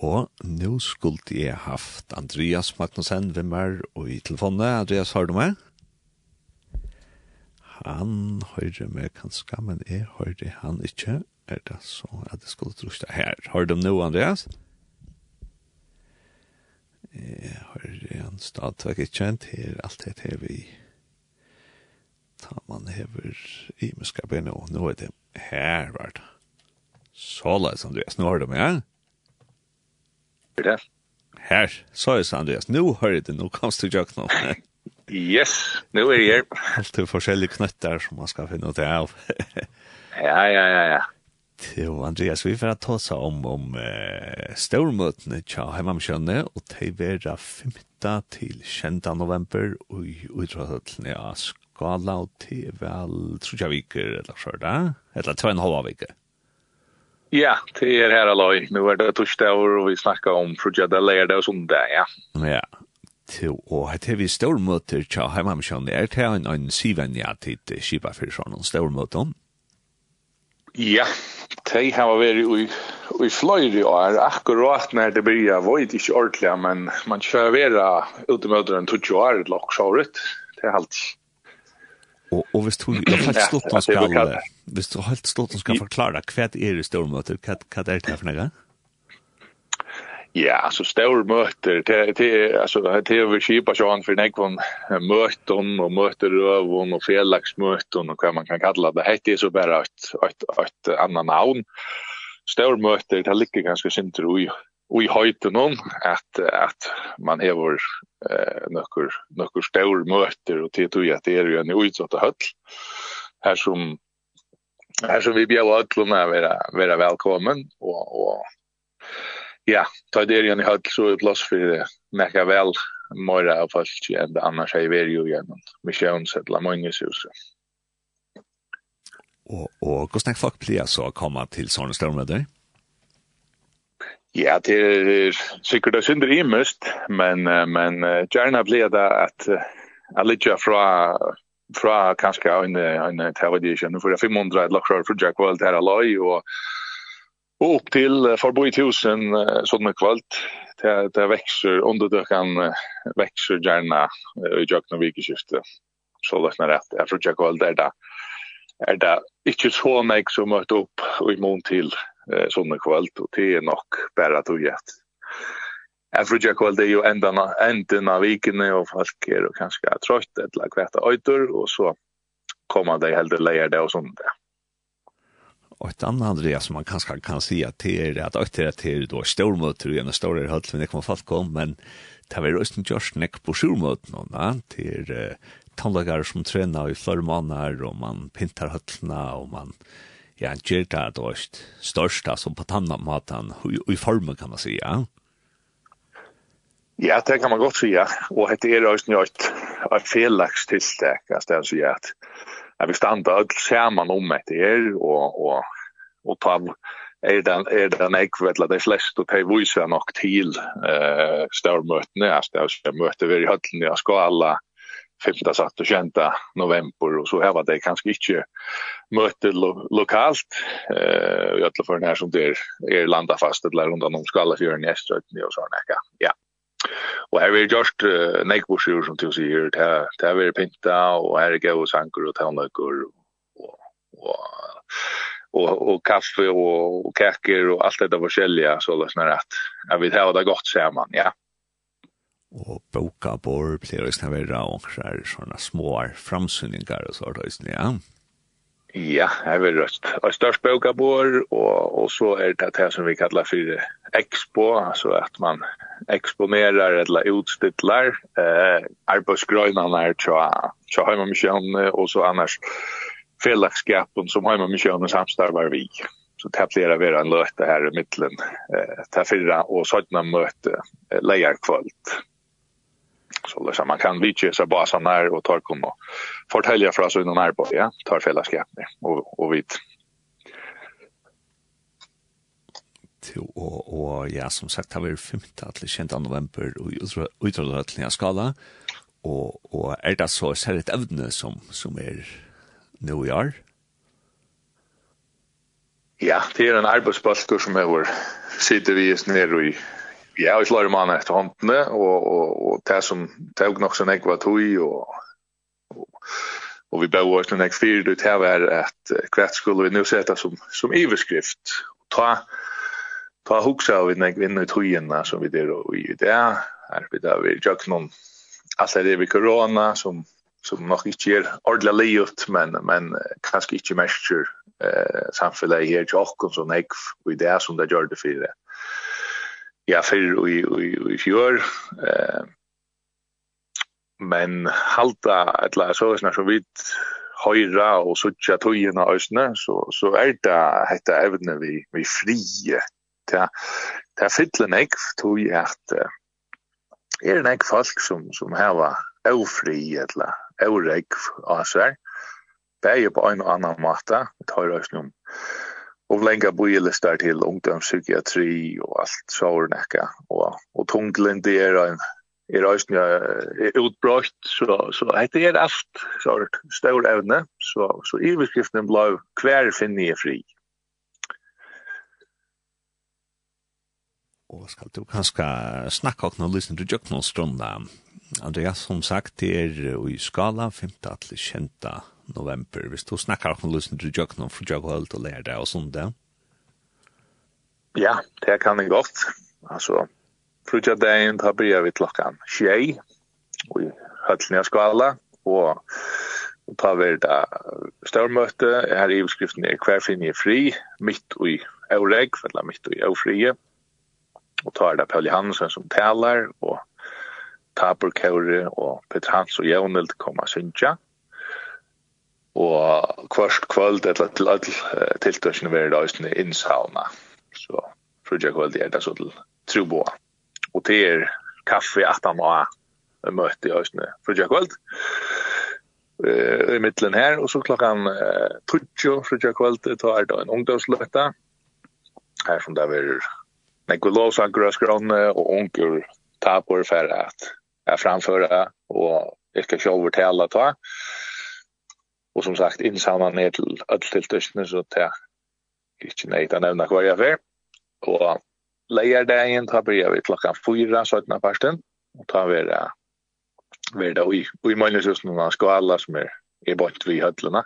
Og nå skulle jeg haft Andreas Magnussen ved meg og i telefonen. Andreas, har du meg? Han hører meg kanskje, men jeg hører han ikke. Er det så at jeg skulle truske her? Har du nå, Andreas? Jeg hører han stadigvæk ikke. Det er alt det her vi ta man hever i muskabene, og nå er det her, vart. Så la Andreas, nå har du meg, ja? det? Her, så er det Andreas. Nå du det, nå kan du ikke nå. yes, nå er jeg her. Alt er forskjellige knøtter som man skal finne ut av. ja, ja, ja, ja. Jo, Andreas, vi får ta oss om, om uh, stormøtene tja hjemmamkjønne, og de vera 5. til 20. november, og i utrådhetene av skala, og til vel, tror jeg viker, eller så er det, eller 2,5 viker. Ja, det er her alloy. Nu er det torsdag og vi snakkar om Frugada lärde og sånt der, ja. Ja, til å hette vi stormøter tja heimamisjonen er det en, en syvenja til Kipa for sånn stormøter. Ja, de har vært i, i fløyre år, akkurat når det blir, jeg vet ikke ordentlig, men man kjører være utemøter enn 20 år, lakksåret, det er alltid. Og, og hvis du har helt stått och skal, hvis du har stått og skal forklare hva er det stormötet hva, hva er det for noe? Ja, alltså stormöter det det alltså det är vi skipar så an för någon möten och möter över och felagsmöten och vad man kan kalla det. Det är så bara ett ett ett annat namn. Stormöter det ligger ganska sent i i høyten om at, at man hever eh, nøkker, nøkker større møter og til tog at det er jo en utsatt høll her som her som vi bjør høtlen er vera, vera velkommen og, og ja, ta det igjen i høll så er plass for det nekka vel mora av folk enn det annars er vi jo gjennom misjons mange mangeshuset Og, og hvordan er folk blir så å komme til sånne større møter? Ja, det er sikkert det synder imust, men, men gjerne blir det at jeg ligger fra fra kanskje en, en television. For jeg 500 lakker for Jack World her aløy, og, og opp til uh, forbo i tusen uh, sånn med kvalt, det, det vekser, underdøkken vekser gjerne uh, i Jack Norvikeskiftet. Så det er rett, jeg tror Jack World er det er det ikke så nek som møtte opp og imot til eh, sånne kvöld, og det er nok bare då gjett. Jeg tror ikke kvöld er jo enden av, enden av vikene, og folk er jo kanskje trøyt eller kvete øyter, og så kommer de heldig leier det og sånt där. Och ett annat Andreas som man kanske kan se att det är att det är till då stormöter igen en större höll men det kommer fast kom men det var en Josh Neck på stormöten och va till tandläkare som tränar i flera månader och man pintar höllna och man ja, han gjør det at det størst, altså på tanna maten, i formen kan man si, ja? Ja, det kan man godt si, ja. Og det er også noe et felaks tilstek, altså det er så ja, at vi standa alt saman om det er, og, og, og ta er den er den ekvella de fleste og tei vísa nok til eh stórmøtna, altså det er møte i í høllinni á skala 15 satt og känta november og så här var det kanskje inte møte lo lokalt eh jag tror för den här som det er, er landa fast eller rundt om skalla för en nästa och så ja. Og her är just uh, nekbosjur som till sig här där där är pinta her er gau sanker og tärnlökor og, og, og, og kaffe og, og kaker og alt dette forskjellige, så det er sånn at, jag vill ha det godt, ser man ja og boka bor blir det snavera og sånne sånne små framsynningar og sånt där, ja. Ja, jeg vil røst. Og størst boka bor, og, og så er det det som vi kallar for expo, altså at man eksponerar eller utstillar eh, arbeidsgrøynene her til Heimamisjonen, og så annars fellagskapen som Heimamisjonen samstarvar vi. Så det blir det en løte her i mittlen, eh, ta fyrra og sånn møte eh, leierkvalt så där så man kan vitje så bara så när och tar komma fortälja för oss innan när på ja. Tar fällskap och och vit. Till och och ja som sagt har vi 5 till 20 november och utrotliga skala. Och och är det så ser det ävne som som är nu i år? Ja, det er en arbeidsbalker som är vår sitter vi just nere i jag har slagit man efter håndene, og, og, og det som tog nog sen ekva tog og, og, og vi blev åt den ekfyr ut her, var at kvätt skulle vi nu sette som som överskrift ta ta huxa av den kvinnan vinner togene som vi der og i det her vi där vi jag någon alltså det vi korona, som som nok ikke er ordentlig livet, men men kanskje ikke mest eh samfället här jag och så nek i det som det gjør det for det ja för i i i fjör eh men halta ettla så är så vid høyra og søtja tojna øsne, så, så är det dette evne vi, vi frie. Det, ta er ek jeg tøy at er en jeg folk som, som heva eufri eller euregg av seg, bæger på en annan matta tar øsne om och länga bojelistar till ungdomspsykiatri och allt sårnäcka och och tunglen det är en är rösten är utbrott så så det är allt så stor ävne så så i beskriften blev kvar finne fri Og skal du kanskje snakke och noe lysen til jag någon Andreas som sagt er i skala 5 til kända november. Hvis du snakker om løsene til Jøknum fra Jøkhølt og lærer deg og sånt det. Ja, det kan jeg godt. Altså, frutja dagen tar byrja vi klokken tjei og i høtlen i skala og ta vi da størmøte. Her i beskriften er hver finn i fri, midt og i eureg, eller midt og i eufrie. Og ta er da Pauli Hansen som taler, og Tabor Kaure og Petr Hans og Jønhild kommer synja. Mm og kvart kvöld eller til all tiltøkene vi er da i innsauna. Så frugja kvöld er det så til Truboa. Og det er kaffe at han var møte i Østene frugja kvöld i middelen her, og så klokkan uh, 20 frugja kvöld tar er da en ungdomsløtta her som det er Nikolovsa grøsgrønne og unger tapor for at jeg framfører og ikke sjåver til alle tar. Og som sagt, insamman ner til ödltiltörsene så det er att jag å nevne hva jeg er. Og leier det igjen, da blir vi klockan fyra, så öppna parsten. og da blir det vi da i i Malmöhusen och skala som er i bort vi høtlene.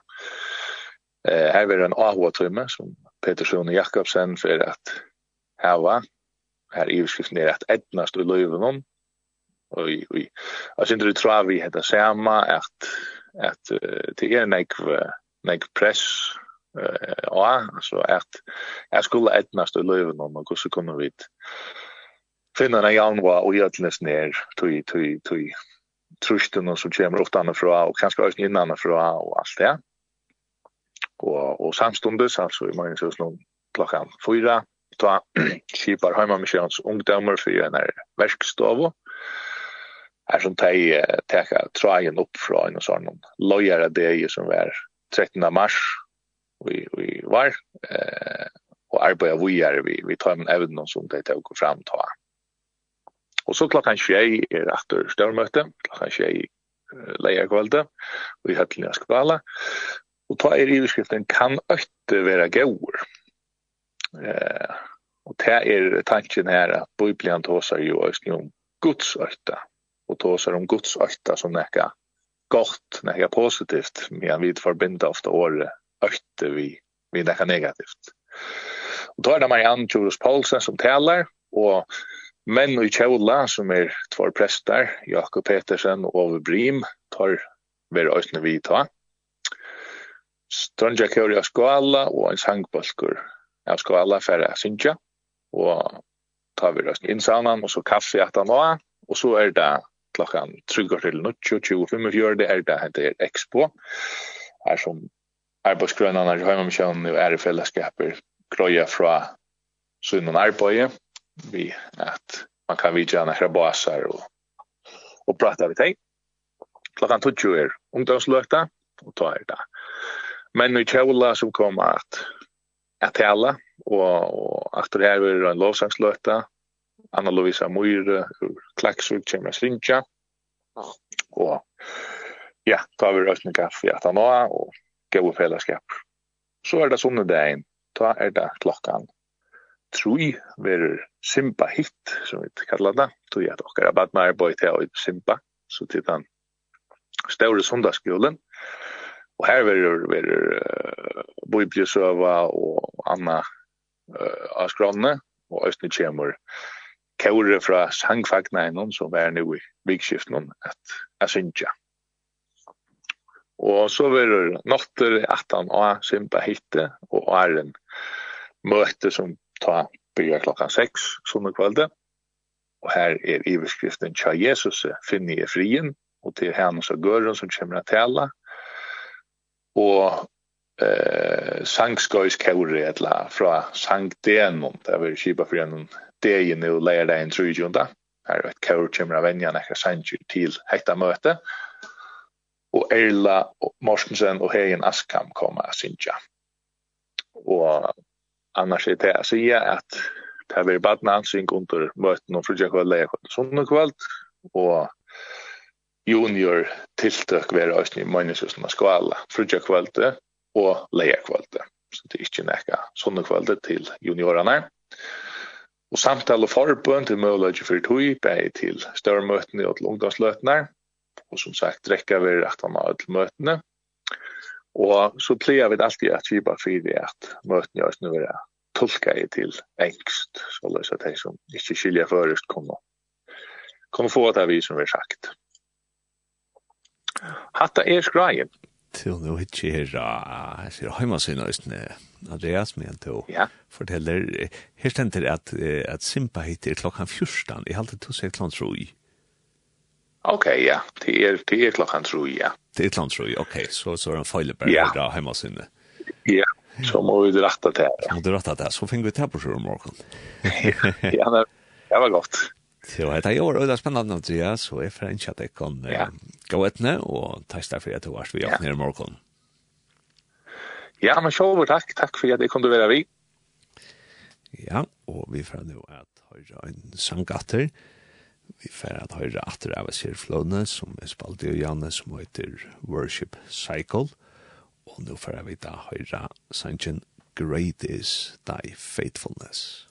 Eh her blir det en AH-timme som Peter Sjone Jakobsen för att hava her i utskriften är att ätnast och löven om och i och alltså inte det tror vi heter samma att at det er nek, nek press eh ja så at jeg skulle etnast i löven om og så kunne vi finne en jan var och jötnes ner tui tui tui trusten og så kommer ofte andre fra og kanskje også innan fra og alt det. og, og samstundes altså i min såslång klockan fyra ta skipar hemma med sjans for för en er som tej teka trajen opp upp från och sån lojare det som var 13 mars vi vi var eh och arbeta vidare vi vi tar en evnen som de det tog fram ta. og så klockan 21 är efter störmöte, klockan 21 lejer kvällte vi hade nye skvala og ta er överskriften kan ötte være gåor. Eh og ta er tanken her at Bibelen tåsar ju också om Guds ötta och då så de Guds ökta som näka gott, näka positivt medan vi förbinder ofta år ökte vi vi näka negativt. Och då är det Marianne Tjurus Paulsen som talar och menn i kjola som er två prestar, Jakob Petersen og Ove Brim, tar ver øyne vi ta. Strandja kjøri av skala og en sangbalkur av skala færre synsja, og tar vi røsten innsavnan, og så kaffe at han var, og så er det klockan 20 till 20.25 det är det heter det är Expo. Här som arbetsgrönarna har hemma med nu är det fällskaper kroja från sunnan arbeid vi at man kan vidja några basar og, og prata vi teg klokkan 20 er ungdomsløkta og ta er där. Men nu kjola som kom at at tala og, og at det her er en lovsangsløkta Anna Luisa Moire, Klaksvik, Kjemra Svinja, og ja, ta vi røstning kaffe i at han og gode fellesskap. Så er det sånne dagen, ta er det klokkan troi verur Simba hit, som vi kallar det, tog jeg at okkar er badnar boi til Simba, så til den større sundagsskolen, og her verur, verur uh, boi og anna uh, av skranne, og Østene kommer kåre fra sangfagna noen som er nu i vikskiften at jeg synsja. Og så var det notter at han og Simba hitte og Arjen møte som tar bygge klokka 6 sånne kvalde. Og her er iverskriften Tja Jesus finner i frien og til henne og Gøren som kommer til alle. Og eh sangskøys kåre etla fra sangdenon, det var kipa for en dagen nu leir deg en trojunda. Her er et kår kommer av vänjan ekra sanju til hekta møte. Og Erla Morsensen og Heien Askam koma att synja. Og annars er det å si at det har vært badna badnansing under möten och frugja kväll lägger sådana kväll. og junior tiltøk vera òsni i møgnesusna skala, frutja kvölde og leia kvölde. Så det er ikke nekka sånne kvölde til juniorene. Og samtale forbund til mulighet for tog, bare til større møtene og til ungdomsløtene. Og som sagt, drekker vi rett og slett møtene. Og så pleier vi alltid at vi bare fyrir at møtene gjørs nå være tolka i til engst, så løs at de som ikke skiljer først kommer. kunne få det vi som vi har sagt. Hatta er skreien. Til nå ikke her, her heimasynet, Andreas med en tog, ja. forteller, her stender at, at Simpa hittir klokkan 14, i halte to seg klokkan troi. Ok, ja, det er, det er klokkan troi, ja. Det er klokkan troi, ok, så, så er han feileberg ja. bra hjemme sinne. Ja, så må vi dratta det. Så må du dratta det, så finner vi det på sjøen morgen. ja, det var godt. Så det er jo veldig spennende, Andreas, Så jeg får en at jeg kan gå etne, og takk for at du har så ved åpne i morgen. Ja. Ja, men själv tack. Tack för att det kunde vara vi. Ja, och vi får nu att höra en sangatter. Vi får at høyre atter av Sir Flone som er spalt i Janne som heter Worship Cycle. Og nå får vi att høyre sangen Great is thy faithfulness.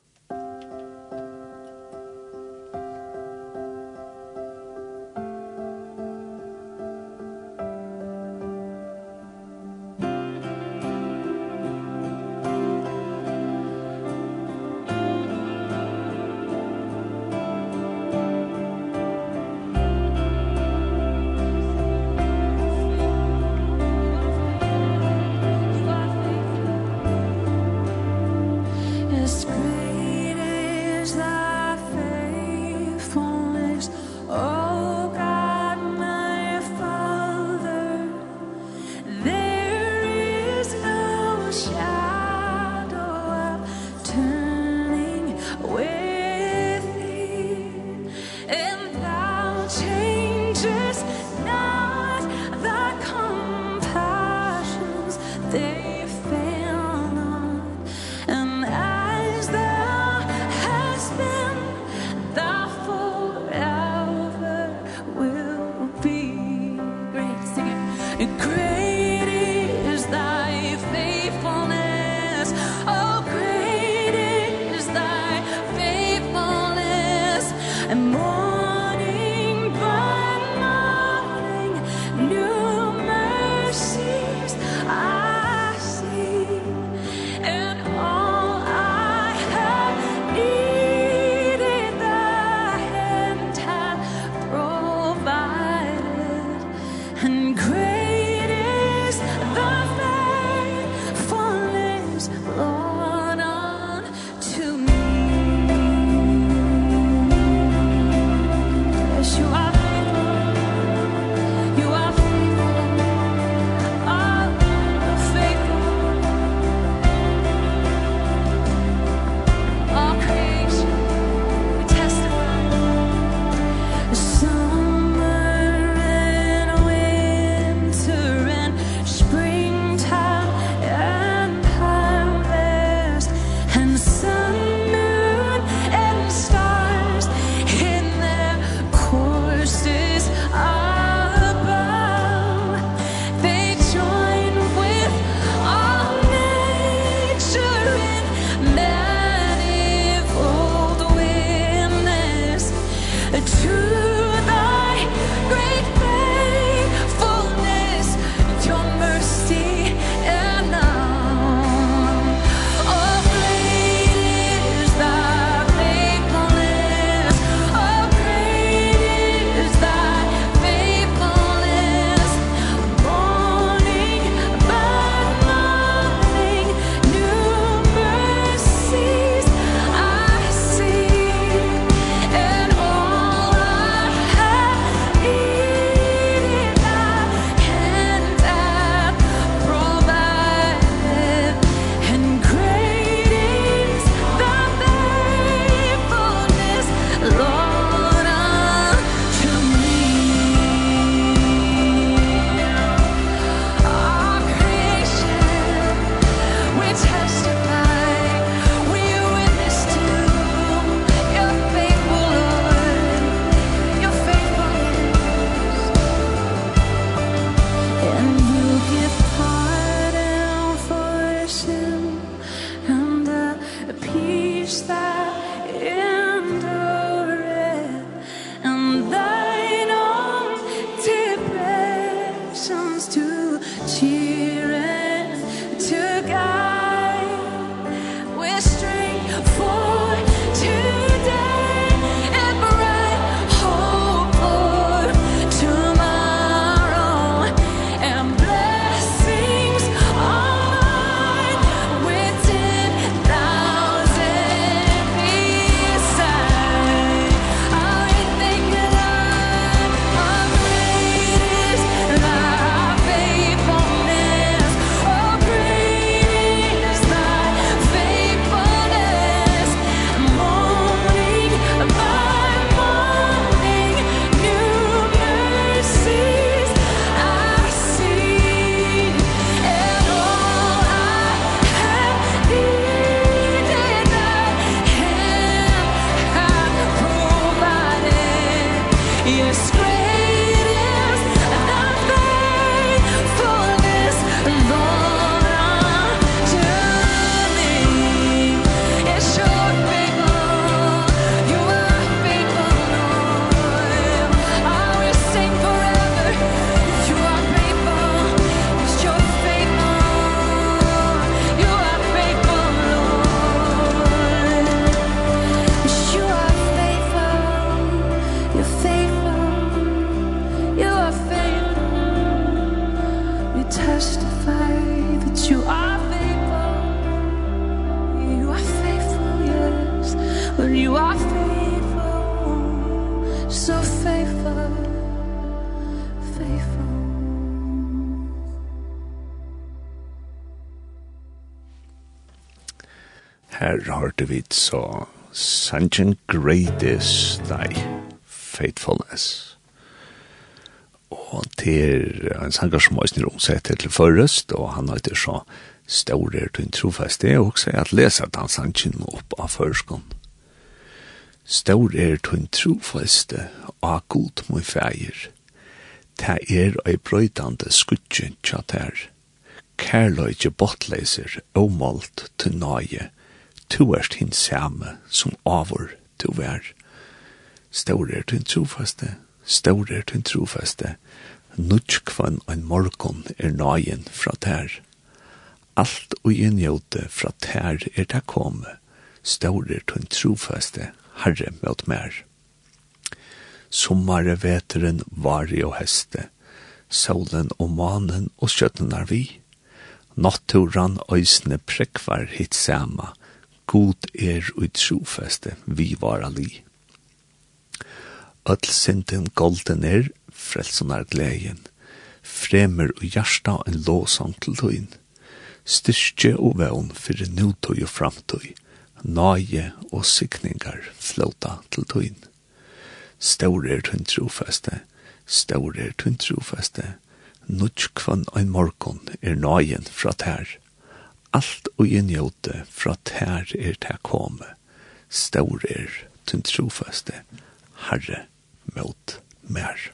You are faithful, so faithful, hørte vi så Sanchen Great is thy faithfulness. Og til en sanger som er snill omsett til førrest, og han heter så Staurer til en trofest Det er også at lesa må opp av førskånd. Stor er tunn trofeste og god mui feir. Ta er ei brøydande skutje tja ter. Kærløyge botleiser omalt til nøye. Tu erst hin same som avur tu vær. Stor er tunn trofaste, stor er tunn trofeste. Nutskvann ein morgon er nøyen fra ter. Alt og innjøte fra ter er ta komme. Stor er tunn trofaste, herre mot mer. Sommare veteren var i og heste, solen og manen og skjøttenar vi. Natturan øysne prekvar hitt sama, god er ut trofeste vi var ali. Öll sinten golden er, frelsunar gleden, fremer og hjarta en låsang til tøyn, styrke og vevn fyrir nutøy og framtøy, nøye og sikningar flåta til tøyn. Stor er tøyn trofeste, stor er tøyn trofeste, nudj kvann ein morgon er nøyen fra tær. Alt og innjøte fra tær er tær kome, stor er tøyn trofaste, herre mot mer.